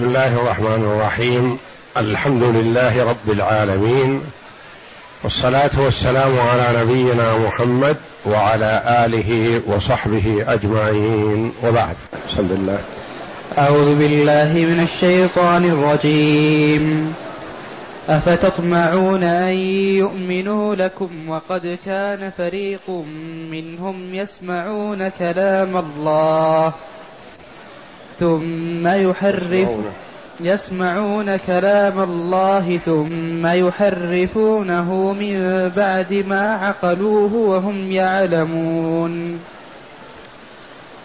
بسم الله الرحمن الرحيم. الحمد لله رب العالمين. والصلاة والسلام على نبينا محمد وعلى آله وصحبه أجمعين. وبعد. بسم الله. أعوذ بالله من الشيطان الرجيم. أفتطمعون أن يؤمنوا لكم وقد كان فريق منهم يسمعون كلام الله ثم يحرف يسمعون. كلام الله ثم يحرفونه من بعد ما عقلوه وهم يعلمون.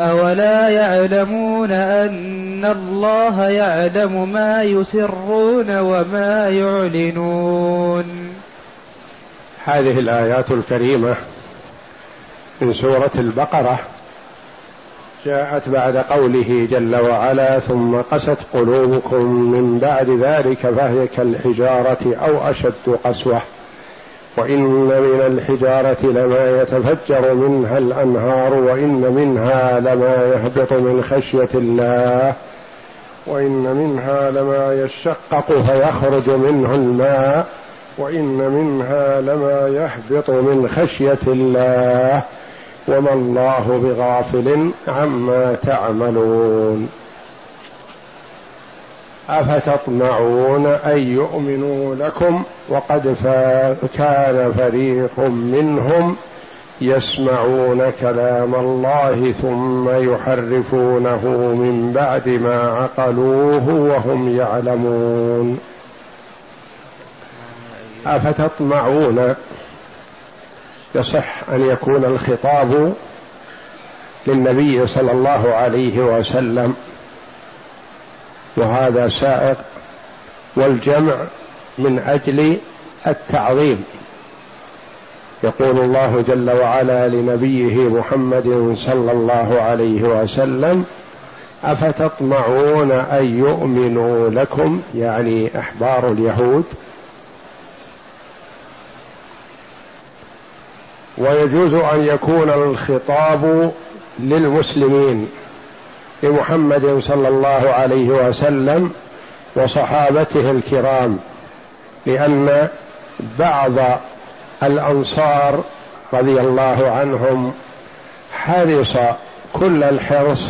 أولا يعلمون أن الله يعلم ما يسرون وما يعلنون. هذه الآيات الكريمة من سورة البقرة. جاءت بعد قوله جل وعلا ثم قست قلوبكم من بعد ذلك فهي كالحجارة أو أشد قسوة. وإن من الحجارة لما يتفجر منها الأنهار وإن منها لما يهبط من خشية الله وإن منها لما يشقق فيخرج منه الماء وإن منها لما يهبط من خشية الله وما الله بغافل عما تعملون أفتطمعون أن يؤمنوا لكم وقد كان فريق منهم يسمعون كلام الله ثم يحرفونه من بعد ما عقلوه وهم يعلمون. أفتطمعون؟ يصح أن يكون الخطاب للنبي صلى الله عليه وسلم وهذا سائق والجمع من أجل التعظيم. يقول الله جل وعلا لنبيه محمد صلى الله عليه وسلم أفتطمعون أن يؤمنوا لكم؟ يعني أحبار اليهود. ويجوز أن يكون الخطاب للمسلمين. لمحمد صلى الله عليه وسلم وصحابته الكرام لأن بعض الأنصار رضي الله عنهم حرص كل الحرص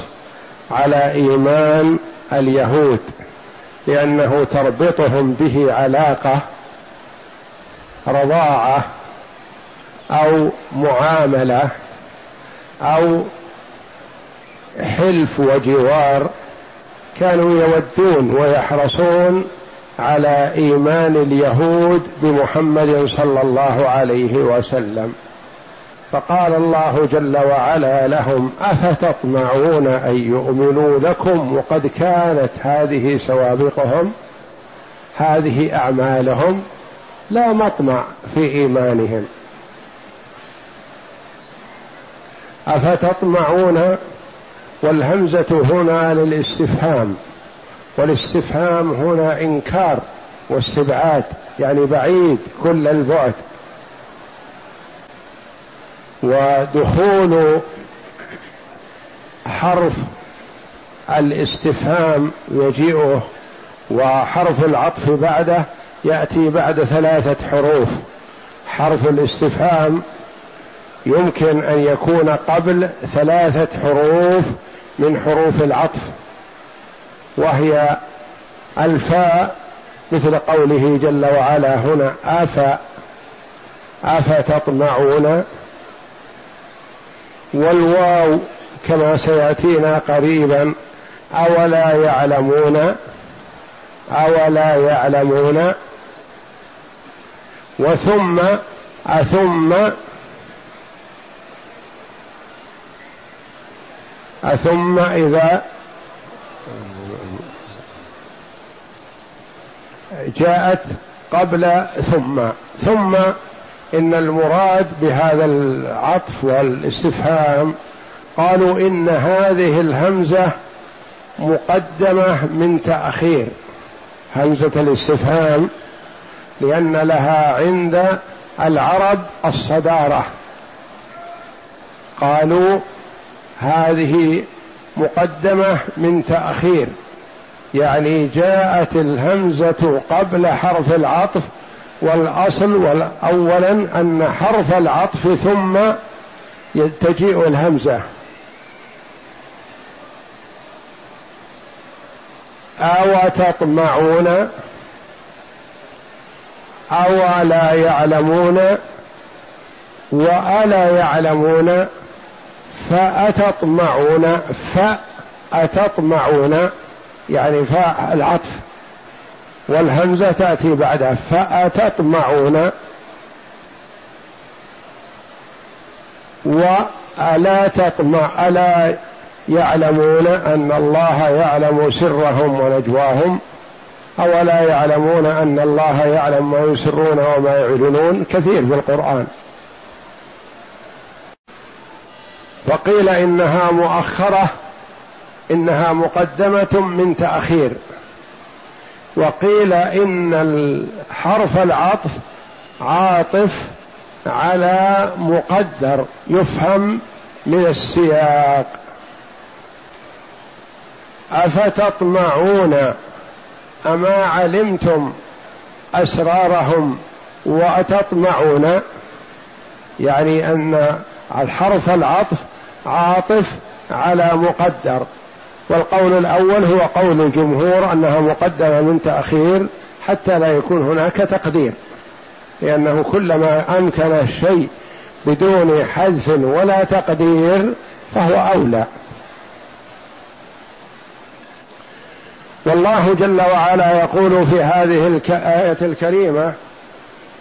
على إيمان اليهود لأنه تربطهم به علاقة رضاعة أو معاملة أو حلف وجوار كانوا يودون ويحرصون على إيمان اليهود بمحمد صلى الله عليه وسلم. فقال الله جل وعلا لهم أفتطمعون أن يؤمنوا لكم وقد كانت هذه سوابقهم هذه أعمالهم لا مطمع في إيمانهم. أفتطمعون والهمزة هنا للاستفهام والاستفهام هنا إنكار واستبعاد يعني بعيد كل البعد. ودخول حرف الاستفهام يجيئه وحرف العطف بعده يأتي بعد ثلاثة حروف. حرف الاستفهام يمكن أن يكون قبل ثلاثة حروف من حروف العطف وهي الفاء مثل قوله جل وعلا هنا أفا أفتطمعون والواو كما سيأتينا قريبا أولا يعلمون أولا يعلمون وثم أثم ثم إذا جاءت قبل ثم ثم إن المراد بهذا العطف والاستفهام قالوا إن هذه الهمزة مقدمة من تأخير همزة الاستفهام لأن لها عند العرب الصدارة. قالوا هذه مقدمة من تأخير يعني جاءت الهمزة قبل حرف العطف والأصل اولا أن حرف العطف ثم تجيء الهمزة. أو تطمعون أو لا يعلمون؟ وألا يعلمون؟ فأتطمعون فأتطمعون يعني فاء العطف والهمزة تأتي بعدها. فأتطمعون وألا تطمع ألا يعلمون أن الله يعلم سرهم ونجواهم اولا يعلمون أن الله يعلم ما يسرون وما يعلنون. كثير في القرآن. وقيل إنها مؤخرة إنها مقدمة من تأخير. وقيل إن حرف العطف عاطف على مقدر يفهم من السياق. أفتطمعون أما علمتم أسرارهم وأتطمعون؟ يعني أن الحرف العطف عاطف على مقدر. والقول الأول هو قول الجمهور أنها مقدمة من تأخير حتى لا يكون هناك تقدير. لأنه كلما أمكن الشيء بدون حذف ولا تقدير فهو أولى. والله جل وعلا يقول في هذه الآية الكريمة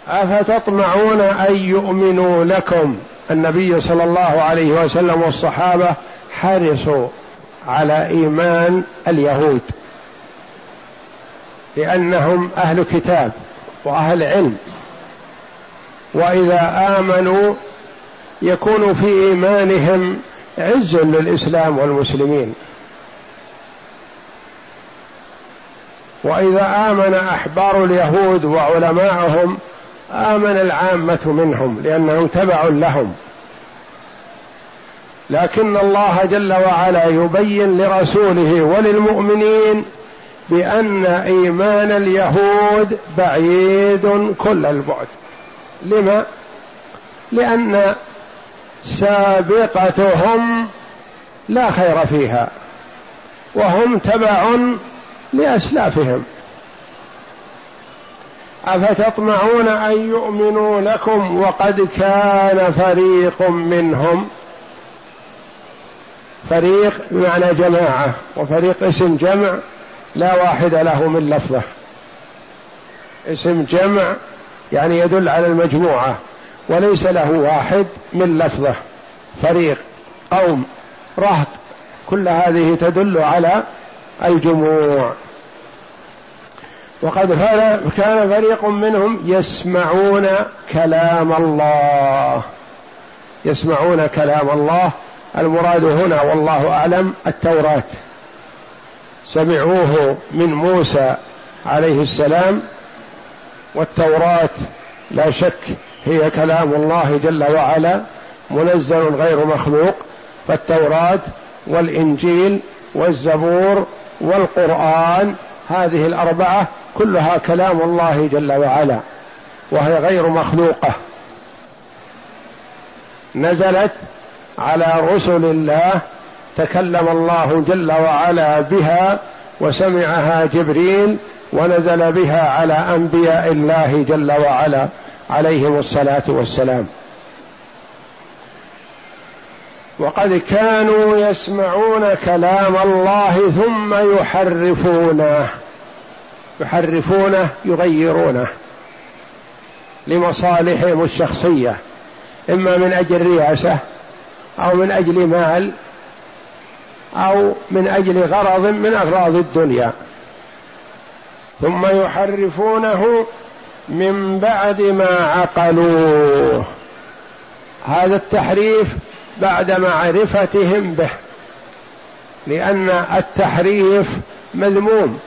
أفتطمعون أن يؤمنوا لكم؟ النبي صلى الله عليه وسلم والصحابة حرصوا على إيمان اليهود. لأنهم أهل كتاب وأهل علم. وإذا آمنوا يكون في إيمانهم عز للإسلام والمسلمين. وإذا آمن أحبار اليهود وعلماءهم آمن العامة منهم لأنهم تبع لهم. لكن الله جل وعلا يبين لرسوله وللمؤمنين بأن إيمان اليهود بعيد كل البعد. لما؟ لأن سابقتهم لا خير فيها وهم تبع لأسلافهم. أفتطمعون أن يؤمنوا لكم وقد كان فريق منهم. فريق بمعنى جماعة وفريق اسم جمع لا واحد له من لفظة. اسم جمع يعني يدل على المجموعة وليس له واحد من لفظة. فريق قوم رهط كل هذه تدل على الجموع. وقد كان فريق منهم يسمعون كلام الله. يسمعون كلام الله. المراد هنا والله أعلم التوراة. سمعوه من موسى عليه السلام. والتوراة لا شك هي كلام الله جل وعلا منزل غير مخلوق. فالتوراة والإنجيل والزبور والقرآن هذه الأربعة كلها كلام الله جل وعلا وهي غير مخلوقة. نزلت على رسل الله تكلم الله جل وعلا بها وسمعها جبريل ونزل بها على أنبياء الله جل وعلا عليهم الصلاة والسلام. وقد كانوا يسمعون كلام الله ثم يحرفونه. يحرفونه يغيرونه لمصالحهم الشخصية إما من أجل رياسة أو من أجل مال أو من أجل غرض من أغراض الدنيا. ثم يحرفونه من بعد ما عقلوه. هذا التحريف بعد معرفتهم به لأن التحريف مذموم.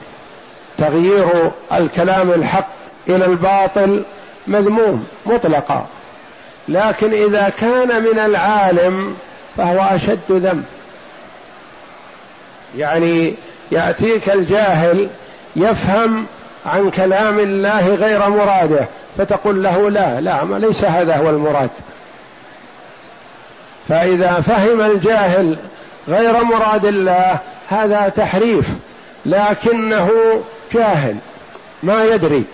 تغيير الكلام الحق إلى الباطل مذموم مطلقا. لكن إذا كان من العالم فهو أشد ذنب. يعني يأتيك الجاهل يفهم عن كلام الله غير مراده فتقول له لا لا ليس هذا هو المراد. فإذا فهم الجاهل غير مراد الله هذا تحريف. لكنه جاهل ما يدري.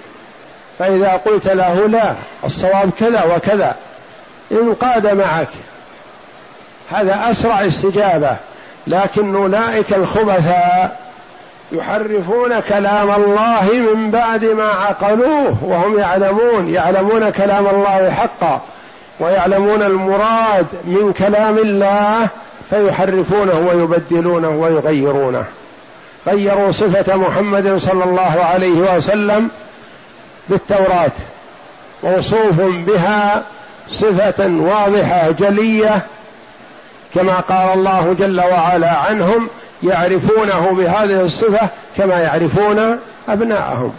فإذا قلت له لا الصواب كذا وكذا. انقاد معك هذا أسرع استجابة. لكن أولئك الخبثاء يحرفون كلام الله من بعد ما عقلوه وهم يعلمون. يعلمون كلام الله حقا ويعلمون المراد من كلام الله فيحرفونه ويبدلونه ويغيرونه. غيروا صفة محمد صلى الله عليه وسلم بالتوراة. موصوف بها صفة واضحة جلية كما قال الله جل وعلا عنهم يعرفونه بهذه الصفة كما يعرفون أبناءهم.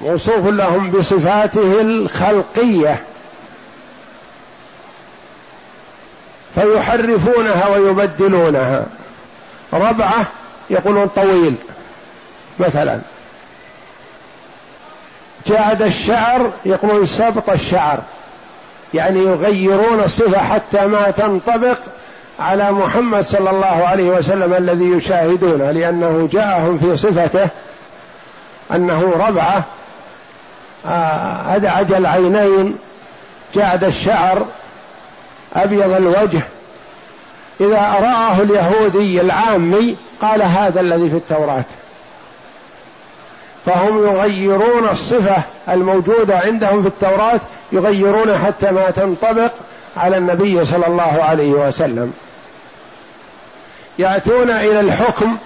موصوف لهم بصفاته الخلقية. فيحرفونها ويبدلونها. ربعة يقولون طويل مثلا. جعد الشعر يقولون سبط الشعر يعني يغيرون الصفة حتى ما تنطبق على محمد صلى الله عليه وسلم الذي يشاهدونه لأنه جاءهم في صفته أنه ربعة آه، أدعج العينين جعد الشعر أبيض الوجه إذا رآه اليهودي العامي قال هذا الذي في التوراة. فهم يغيرون الصفة الموجودة عندهم في التوراة يغيرون حتى ما تنطبق على النبي صلى الله عليه وسلم. يأتون إلى الحكم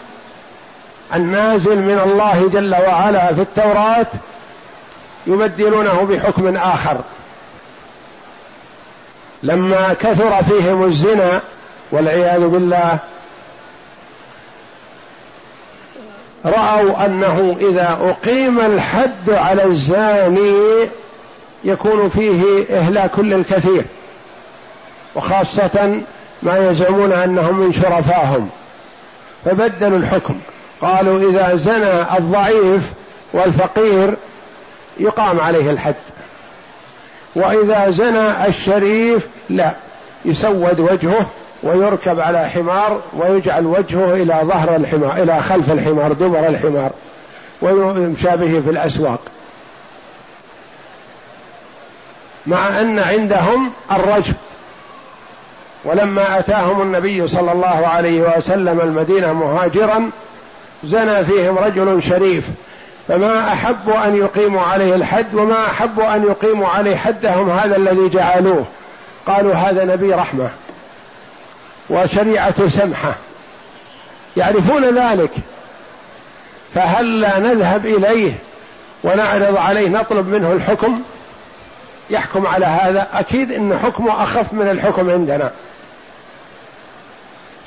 النازل من الله جل وعلا في التوراة يبدلونه بحكم آخر. لما كثر فيهم الزنا والعياذ بالله. رأوا أنه إذا أقيم الحد على الزاني يكون فيه إهلاك للكثير وخاصة ما يزعمون أنهم من شرفاهم فبدلوا الحكم. قالوا إذا زنى الضعيف والفقير يقام عليه الحد وإذا زنى الشريف لا يسود وجهه ويركب على حمار ويجعل وجهه إلى ظهر الحمار إلى خلف الحمار دبر الحمار ويمشى به في الأسواق. مع أن عندهم الرجم. ولما أتاهم النبي صلى الله عليه وسلم المدينة مهاجرا زنى فيهم رجل شريف فما أحبوا أن يقيموا عليه الحد وما أحبوا أن يقيموا عليه حدهم هذا الذي جعلوه. قالوا هذا نبي رحمة. وشريعة سمحة. يعرفون ذلك. فهل لا نذهب إليه ونعرض عليه نطلب منه الحكم؟ يحكم على هذا. أكيد أن حكمه أخف من الحكم عندنا.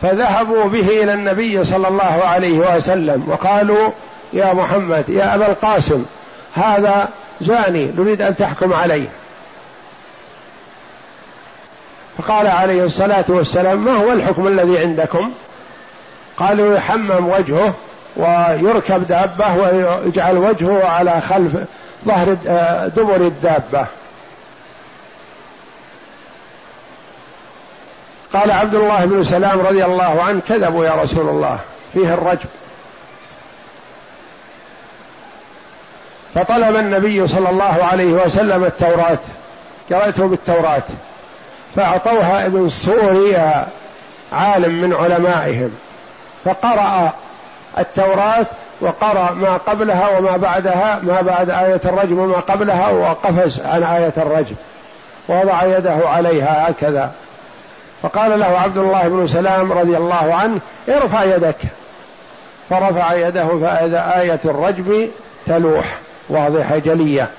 فذهبوا به إلى النبي صلى الله عليه وسلم وقالوا يا محمد يا أبا القاسم هذا زاني نريد أن تحكم عليه. فقال عليه الصلاة والسلام ما هو الحكم الذي عندكم؟ قالوا يحمم وجهه ويركب دابة ويجعل وجهه على خلف ظهر آه، دبر الدابة. قال عبد الله بن سلام رضي الله عنه كذبوا يا رسول الله فيه الرجم فطلب النبي صلى الله عليه وسلم التوراة قرأته بالتوراة. فأعطوها ابن سوريا عالم من علمائهم. فقرأ التوراة وقرأ ما قبلها وما بعدها ما بعد آية الرجم وما قبلها وقفز عن آية الرجم. ووضع يده عليها هكذا. فقال له عبد الله بن سلام رضي الله عنه ارفع يدك. فرفع يده فإذا آية الرجم تلوح واضحة جلية.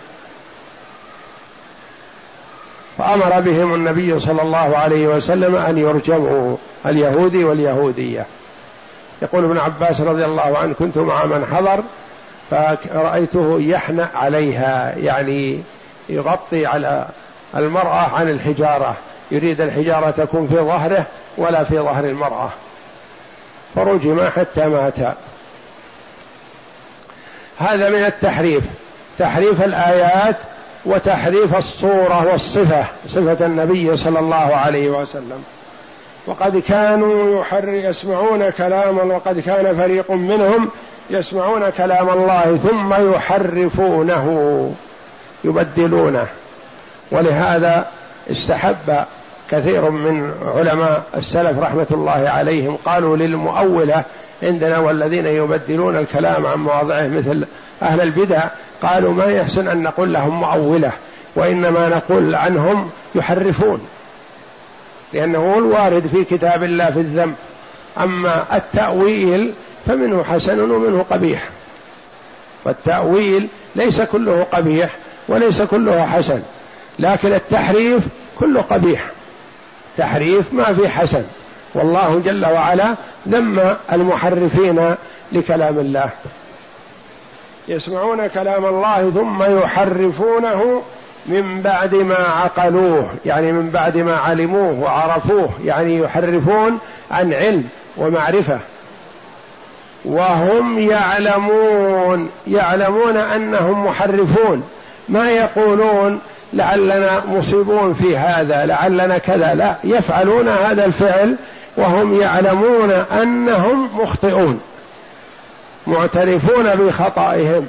فأمر بهم النبي صلى الله عليه وسلم أن يرجموا اليهودي واليهودية. يقول ابن عباس رضي الله عنه كنت مع من حضر فرأيته يحنأ عليها يعني يغطي على المرأة عن الحجارة يريد الحجارة تكون في ظهره ولا في ظهر المرأة. فرجم حتى مات. هذا من التحريف. تحريف الآيات وتحريف الصورة والصفة صفة النبي صلى الله عليه وسلم. وقد كانوا يحر يسمعون كلاما وقد كان فريق منهم يسمعون كلام الله ثم يحرفونه يبدلونه. ولهذا استحب كثير من علماء السلف رحمة الله عليهم قالوا للمؤولة عندنا والذين يبدلون الكلام عن مواضعه مثل أهل البدع قالوا ما يحسن أن نقول لهم مؤولة وإنما نقول عنهم يحرفون لأنه الوارد في كتاب الله في الذنب أما التأويل فمنه حسن ومنه قبيح. والتأويل ليس كله قبيح وليس كله حسن لكن التحريف كله قبيح. تحريف ما في حسن. والله جل وعلا ذم المحرفين لكلام الله. يسمعون كلام الله ثم يحرفونه من بعد ما عقلوه يعني من بعد ما علموه وعرفوه يعني يحرفون عن علم ومعرفة. وهم يعلمون يعلمون أنهم محرفون. ما يقولون لعلنا مصيبون في هذا لعلنا كذا. لا يفعلون هذا الفعل وهم يعلمون أنهم مخطئون معترفون بخطئهم.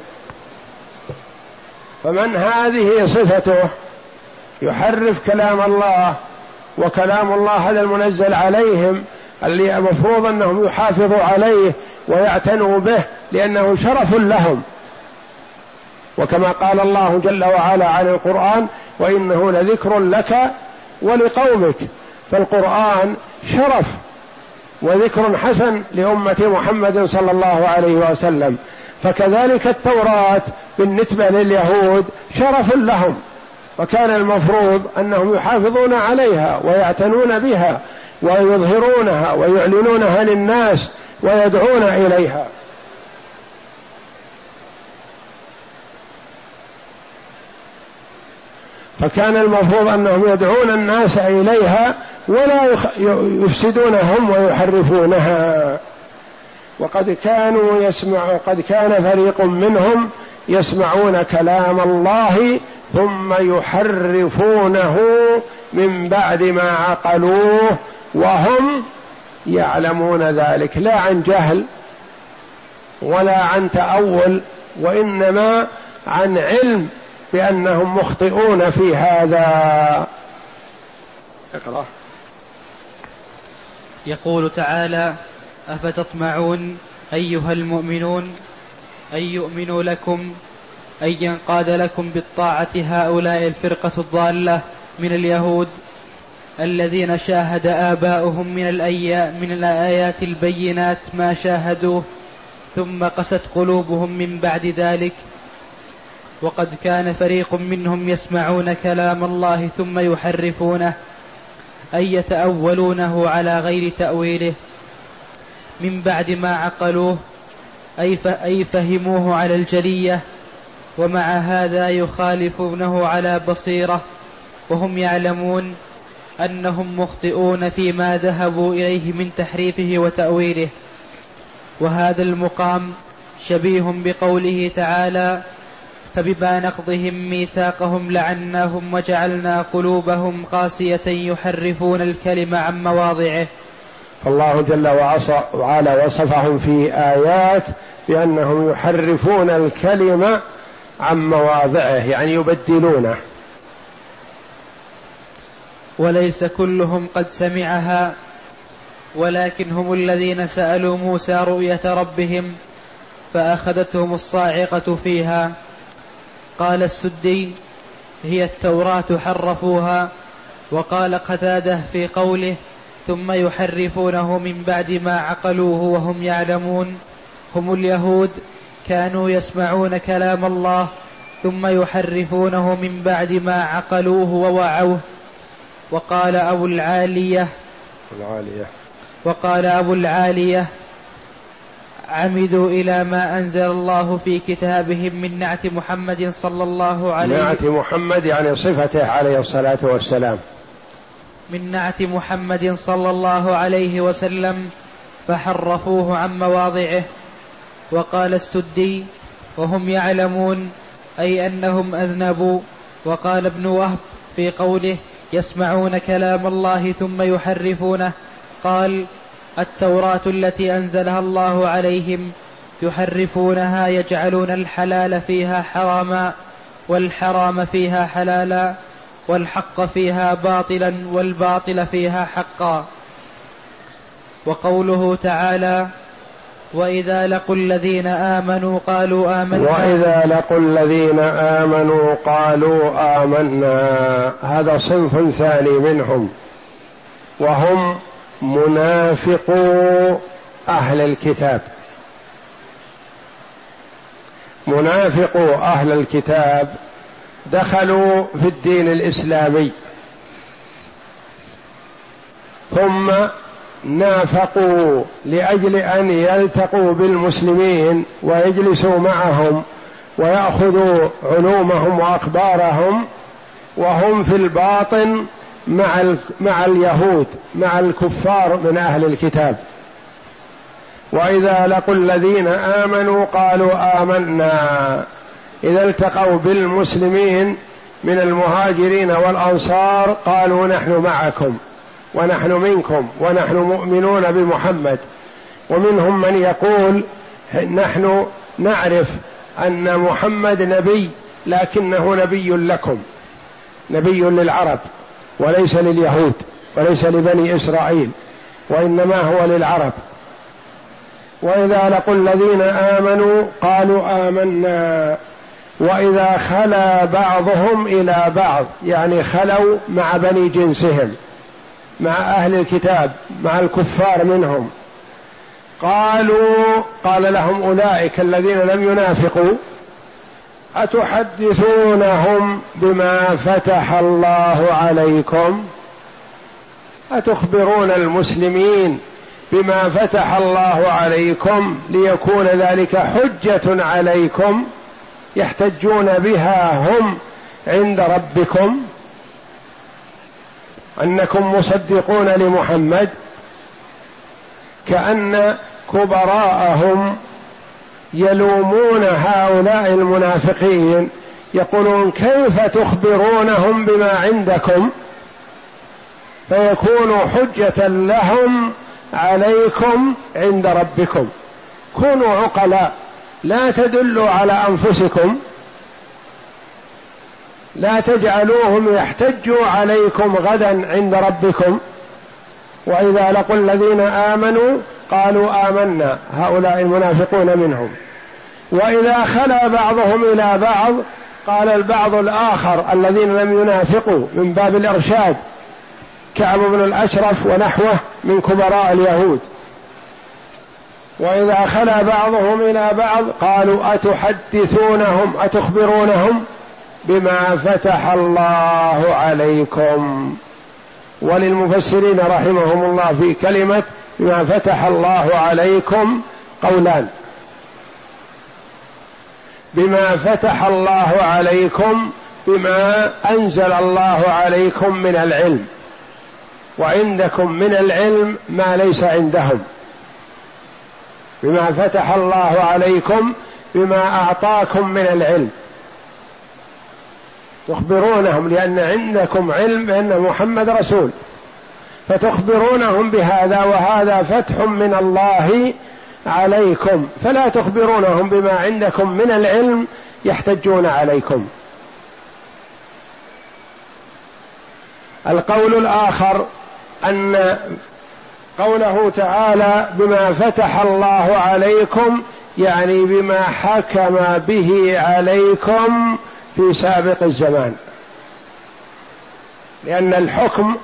فمن هذه صفته؟ يحرف كلام الله وكلام الله هذا المنزل عليهم اللي المفروض أنهم يحافظوا عليه ويعتنوا به لأنه شرف لهم. وكما قال الله جل وعلا عن القرآن وإنه لذكر لك ولقومك. فالقرآن شرف وذكر حسن لأمة محمد صلى الله عليه وسلم. فكذلك التوراة بالنسبة لليهود شرف لهم. وكان المفروض أنهم يحافظون عليها ويعتنون بها ويظهرونها ويعلنونها للناس ويدعون إليها. فكان المفروض أنهم يدعون الناس إليها ولا يفسدون هم ويحرفونها. وقد كانوا يسمعوا قد كان فريق منهم يسمعون كلام الله ثم يحرفونه من بعد ما عقلوه وهم يعلمون ذلك. لا عن جهل ولا عن تأول وإنما عن علم. بأنهم مخطئون في هذا. اقرأ. يقول تعالى أفتطمعون أيها المؤمنون أن يؤمنوا لكم أن ينقاد لكم بالطاعة هؤلاء الفرقة الضالة من اليهود الذين شاهد آباؤهم من الأيام من الآيات البينات ما شاهدوه ثم قست قلوبهم من بعد ذلك وقد كان فريق منهم يسمعون كلام الله ثم يحرفونه أي يتأولونه على غير تأويله من بعد ما عقلوه أي, فهموه على الجلية ومع هذا يخالفونه على بصيرة وهم يعلمون أنهم مخطئون فيما ذهبوا إليه من تحريفه وتأويله. وهذا المقام شبيه بقوله تعالى فبما نقضهم ميثاقهم لعناهم وجعلنا قلوبهم قاسية يحرفون الكلم عن مواضعه. فالله جل وعلا وصفهم في آيات بأنهم يحرفون الكلمة عن مواضعه يعني يبدلونه. وليس كلهم قد سمعها ولكن هم الذين سألوا موسى رؤية ربهم فأخذتهم الصاعقة فيها. قال السدي هي التوراة حرفوها وقال قتادة في قوله ثم يحرفونه من بعد ما عقلوه وهم يعلمون هم اليهود كانوا يسمعون كلام الله ثم يحرفونه من بعد ما عقلوه ووعوه وقال أبو العالية العالية. وقال أبو العالية عمدوا إلى ما أنزل الله في كتابهم من نعت محمد صلى الله عليه نعت محمد يعني صفته عليه الصلاة والسلام. من نعت محمد صلى الله عليه وسلم فحرفوه عن مواضعه وقال السدي وهم يعلمون أي أنهم أذنبوا وقال ابن وهب في قوله يسمعون كلام الله ثم يحرفونه قال التوراة التي أنزلها الله عليهم يحرفونها يجعلون الحلال فيها حراما والحرام فيها حلالا والحق فيها باطلا والباطل فيها حقا. وقوله تعالى وإذا لقوا الذين آمنوا قالوا آمنا. وإذا لقوا الذين آمنوا قالوا آمنا. هذا صنف ثاني منهم. وهم منافقو أهل الكتاب. منافقو أهل الكتاب دخلوا في الدين الإسلامي. ثم نافقوا لأجل أن يلتقوا بالمسلمين ويجلسوا معهم ويأخذوا علومهم وأخبارهم وهم في الباطن مع مع اليهود مع الكفار من أهل الكتاب. وإذا لقوا الذين آمنوا قالوا آمنا. إذا التقوا بالمسلمين من المهاجرين والأنصار قالوا نحن معكم ونحن منكم ونحن مؤمنون بمحمد. ومنهم من يقول نحن نعرف أن محمد نبي لكنه نبي لكم نبي للعرب. وليس لليهود وليس لبني إسرائيل وإنما هو للعرب. وإذا لقوا الذين آمنوا قالوا آمنا. وإذا خلا بعضهم إلى بعض يعني خلوا مع بني جنسهم مع أهل الكتاب مع الكفار منهم. قالوا قال لهم أولئك الذين لم ينافقوا أتحدثونهم بما فتح الله عليكم؟ أتخبرون المسلمين بما فتح الله عليكم ليكون ذلك حجة عليكم؟ يحتجون بها هم عند ربكم؟ أنكم مصدقون لمحمد؟ كأن كبراءهم يلومون هؤلاء المنافقين يقولون كيف تخبرونهم بما عندكم؟ فيكون حجة لهم عليكم عند ربكم. كونوا عقلاء لا تدلوا على أنفسكم. لا تجعلوهم يحتجوا عليكم غدا عند ربكم. وإذا لقوا الذين آمنوا قالوا آمنا هؤلاء المنافقون منهم. وإذا خلا بعضهم إلى بعض قال البعض الآخر الذين لم ينافقوا من باب الإرشاد كعب بن الأشرف ونحوه من كبراء اليهود. وإذا خلا بعضهم إلى بعض قالوا أتحدثونهم أتخبرونهم بما فتح الله عليكم. وللمفسرين رحمهم الله في كلمة بما فتح الله عليكم قولان. بما فتح الله عليكم بما أنزل الله عليكم من العلم. وعندكم من العلم ما ليس عندهم. بما فتح الله عليكم بما أعطاكم من العلم. تخبرونهم لأن عندكم علم بأن محمد رسول. فتخبرونهم بهذا وهذا فتح من الله عليكم. فلا تخبرونهم بما عندكم من العلم يحتجون عليكم. القول الآخر أن قوله تعالى بما فتح الله عليكم يعني بما حكم به عليكم في سابق الزمان. لأن الحكم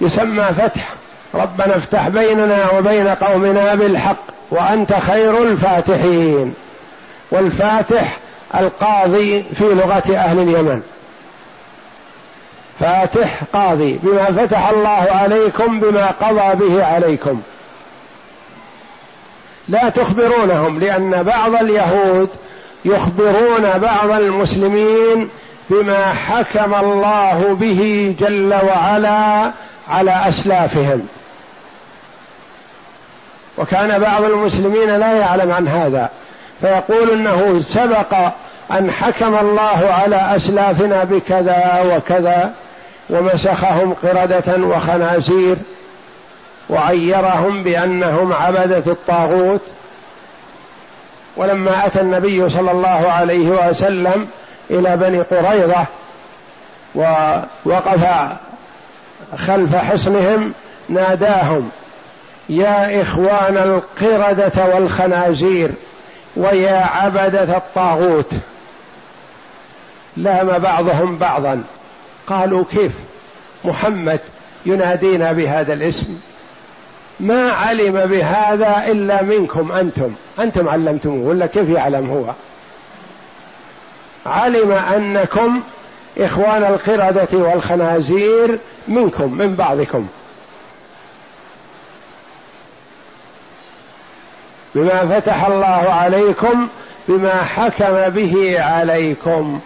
يسمى فتح. ربنا افتح بيننا وبين قومنا بالحق. وأنت خير الفاتحين. والفاتح القاضي في لغة أهل اليمن. فاتح قاضي بما فتح الله عليكم بما قضى به عليكم. لا تخبرونهم لأن بعض اليهود يخبرون بعض المسلمين بما حكم الله به جل وعلا على أسلافهم. وكان بعض المسلمين لا يعلم عن هذا. فيقول إنه سبق أن حكم الله على أسلافنا بكذا وكذا ومسخهم قردة وخنازير وعيرهم بأنهم عبدة الطاغوت. ولما أتى النبي صلى الله عليه وسلم إلى بني قريظة ووقف خلف حصنهم ناداهم يا إخوان القردة والخنازير ويا عبدة الطاغوت. لام بعضهم بعضا. قالوا كيف محمد ينادينا بهذا الاسم؟ ما علم بهذا إلا منكم أنتم. أنتم علمتموه ولا كيف يعلم هو؟ علم أنكم إخوان القردة والخنازير منكم من بعضكم. بما فتح الله عليكم بما حكم به عليكم.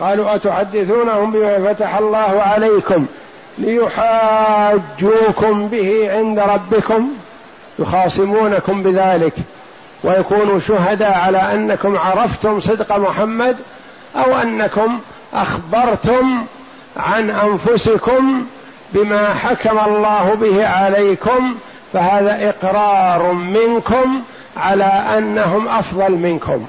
قالوا أتحدثونهم بما فتح الله عليكم؟ ليحاجوكم به عند ربكم يخاصمونكم بذلك ويكونوا شهداء على أنكم عرفتم صدق محمد أو أنكم أخبرتم عن أنفسكم بما حكم الله به عليكم فهذا إقرار منكم على أنهم أفضل منكم.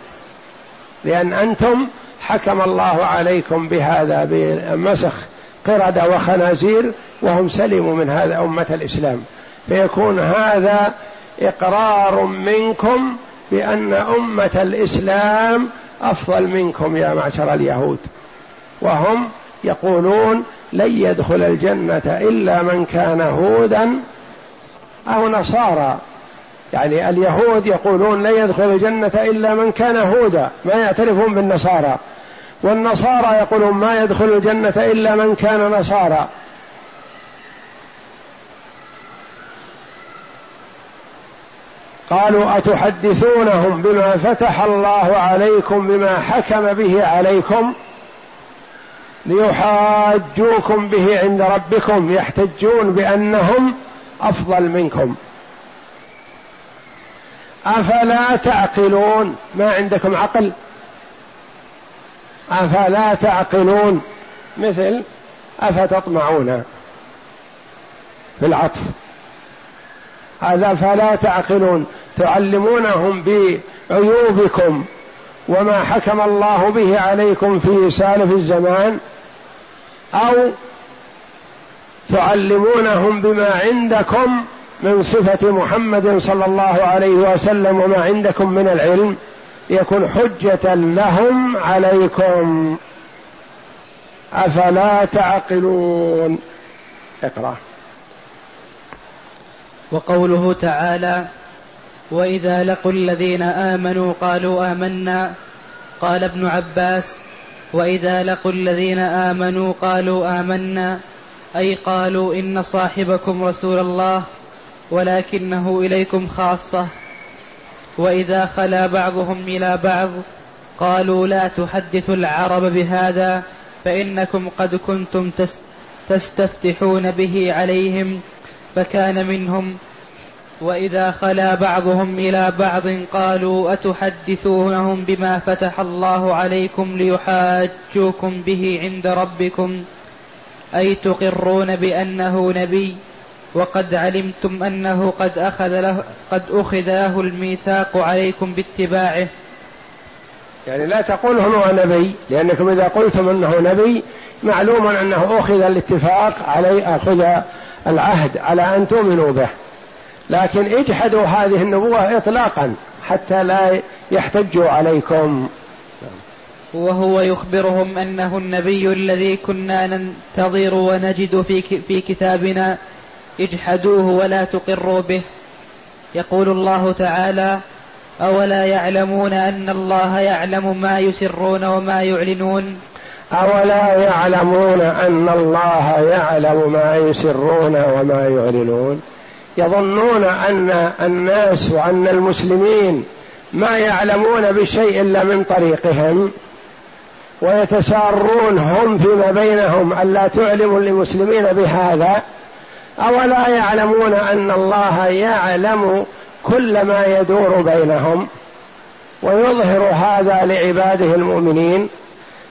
لأن أنتم حكم الله عليكم بهذا بمسخ قردة وخنازير وهم سلموا من هذا أمة الإسلام. فيكون هذا إقرار منكم بأن أمة الإسلام أفضل منكم يا معشر اليهود. وهم يقولون لن يدخل الجنة إلا من كان هودا أو نصارى. يعني اليهود يقولون لن يدخل الجنة إلا من كان هودا ما يعترفون بالنصارى. والنصارى يقولون ما يدخل الجنة إلا من كان نصارى. قالوا أتحدثونهم بما فتح الله عليكم بما حكم به عليكم؟ ليحاجوكم به عند ربكم يحتجون بأنهم أفضل منكم. أفلا تعقلون؟ ما عندكم عقل؟ أفلا تعقلون؟ مثل أفتطمعون في العطف. هذا فلا تعقلون. تعلمونهم بعيوبكم وما حكم الله به عليكم في سالف الزمان أو تعلمونهم بما عندكم من صفة محمد صلى الله عليه وسلم وما عندكم من العلم يكون حجة لهم عليكم. أفلا تعقلون؟ اقرأ. وقوله تعالى وإذا لقوا الذين آمنوا قالوا آمنا. قال ابن عباس وإذا لقوا الذين آمنوا قالوا آمنا. أي قالوا إن صاحبكم رسول الله ولكنه إليكم خاصة. وإذا خلا بعضهم إلى بعض قالوا لا تحدثوا العرب بهذا فإنكم قد كنتم تستفتحون به عليهم فكان منهم. وإذا خلا بعضهم إلى بعض قالوا أتحدثونهم بما فتح الله عليكم ليحاجوكم به عند ربكم؟ أي تقرون بأنه نبي وقد علمتم أنه قد أخذ له قد اخذ له الميثاق عليكم باتباعه. يعني لا تقول هو نبي لأنكم إذا قلتم أنه نبي معلوم أنه أخذ الاتفاق عليه أخذ العهد على أن تؤمنوا به. لكن اجحدوا هذه النبوة اطلاقا حتى لا يحتجوا عليكم. وهو يخبرهم أنه النبي الذي كنا ننتظر ونجد في في كتابنا اجحدوه ولا تقروا به. يقول الله تعالى أولا يعلمون أن الله يعلم ما يسرون وما يعلنون. أولا يعلمون أن الله يعلم ما يسرون وما يعلنون. يظنون أن الناس وأن المسلمين ما يعلمون بشيء إلا من طريقهم. ويتسارون هم فيما بينهم ألا تعلموا للمسلمين بهذا؟ أولا يعلمون أن الله يعلم كل ما يدور بينهم؟ ويظهر هذا لعباده المؤمنين.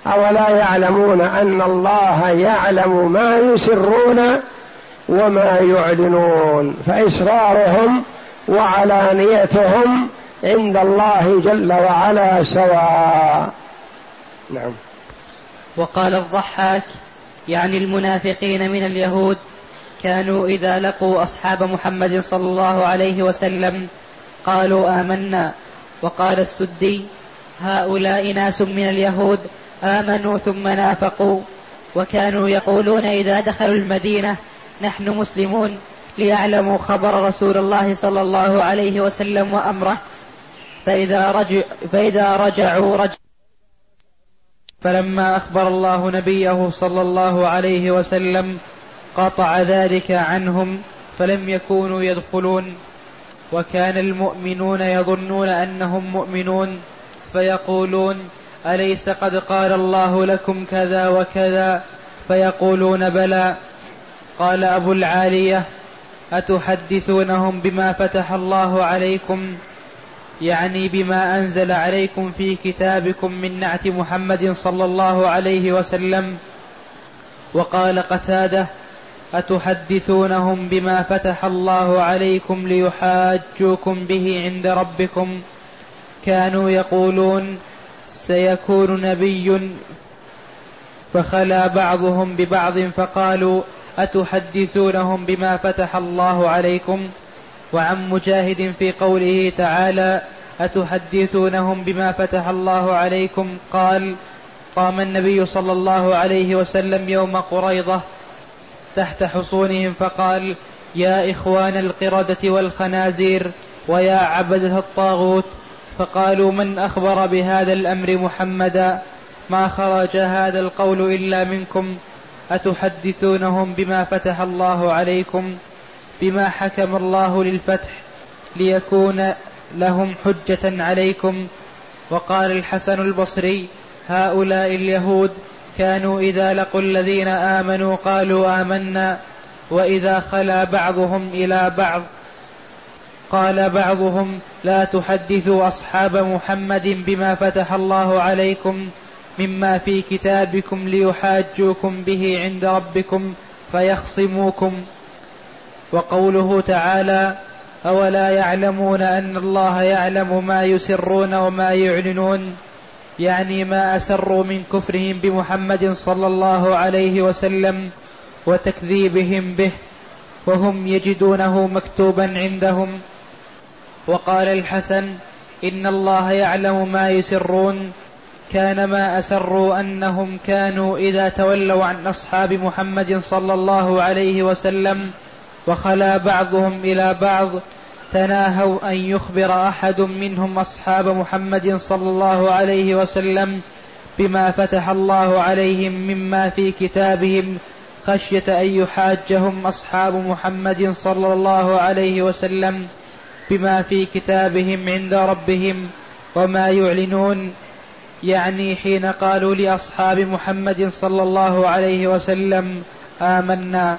أولا يعلمون أن الله يعلم ما يسرون وما يعلنون؟ فإسرارهم وعلانيتهم عند الله جل وعلا سواء. نعم. وقال الضحاك يعني المنافقين من اليهود كانوا إذا لقوا أصحاب محمد صلى الله عليه وسلم قالوا آمنا. وقال السدي هؤلاء ناس من اليهود آمنوا ثم نافقوا وكانوا يقولون إذا دخلوا المدينة نحن مسلمون ليعلموا خبر رسول الله صلى الله عليه وسلم وأمره. فإذا, رجع فإذا رجعوا رجع فلما أخبر الله نبيه صلى الله عليه وسلم قطع ذلك عنهم فلم يكونوا يدخلون. وكان المؤمنون يظنون أنهم مؤمنون فيقولون أليس قد قال الله لكم كذا وكذا؟ فيقولون بلى. قال أبو العالية أتحدثونهم بما فتح الله عليكم؟ يعني بما أنزل عليكم في كتابكم من نعت محمد صلى الله عليه وسلم وقال قتادة أتحدثونهم بما فتح الله عليكم ليحاجوكم به عند ربكم؟ كانوا يقولون سيكون نبي فخلا بعضهم ببعض فقالوا أتحدثونهم بما فتح الله عليكم؟ وعن مجاهد في قوله تعالى أتحدثونهم بما فتح الله عليكم؟ قال قام النبي صلى الله عليه وسلم يوم قريضة تحت حصونهم فقال يا إخوان القردة والخنازير ويا عبدة الطاغوت. فقالوا من أخبر بهذا الأمر محمدا؟ ما خرج هذا القول إلا منكم. أتحدثونهم بما فتح الله عليكم؟ بما حكم الله للفتح ليكون لهم حجة عليكم. وقال الحسن البصري هؤلاء اليهود كانوا إذا لقوا الذين آمنوا قالوا آمنا وإذا خلا بعضهم إلى بعض قال بعضهم لا تحدثوا أصحاب محمد بما فتح الله عليكم مما في كتابكم ليحاجوكم به عند ربكم فيخصموكم. وقوله تعالى أولا يعلمون أن الله يعلم ما يسرون وما يعلنون يعني ما أسروا من كفرهم بمحمد صلى الله عليه وسلم وتكذيبهم به وهم يجدونه مكتوبا عندهم. وقال الحسن إن الله يعلم ما يسرون كان ما أسروا أنهم كانوا إذا تولوا عن أصحاب محمد صلى الله عليه وسلم وخلا بعضهم إلى بعض. تناهوا أن يخبر أحد منهم أصحاب محمد صلى الله عليه وسلم بما فتح الله عليهم مما في كتابهم خشية أن يحاجهم أصحاب محمد صلى الله عليه وسلم بما في كتابهم عند ربهم. وما يعلنون يعني حين قالوا لأصحاب محمد صلى الله عليه وسلم آمنا.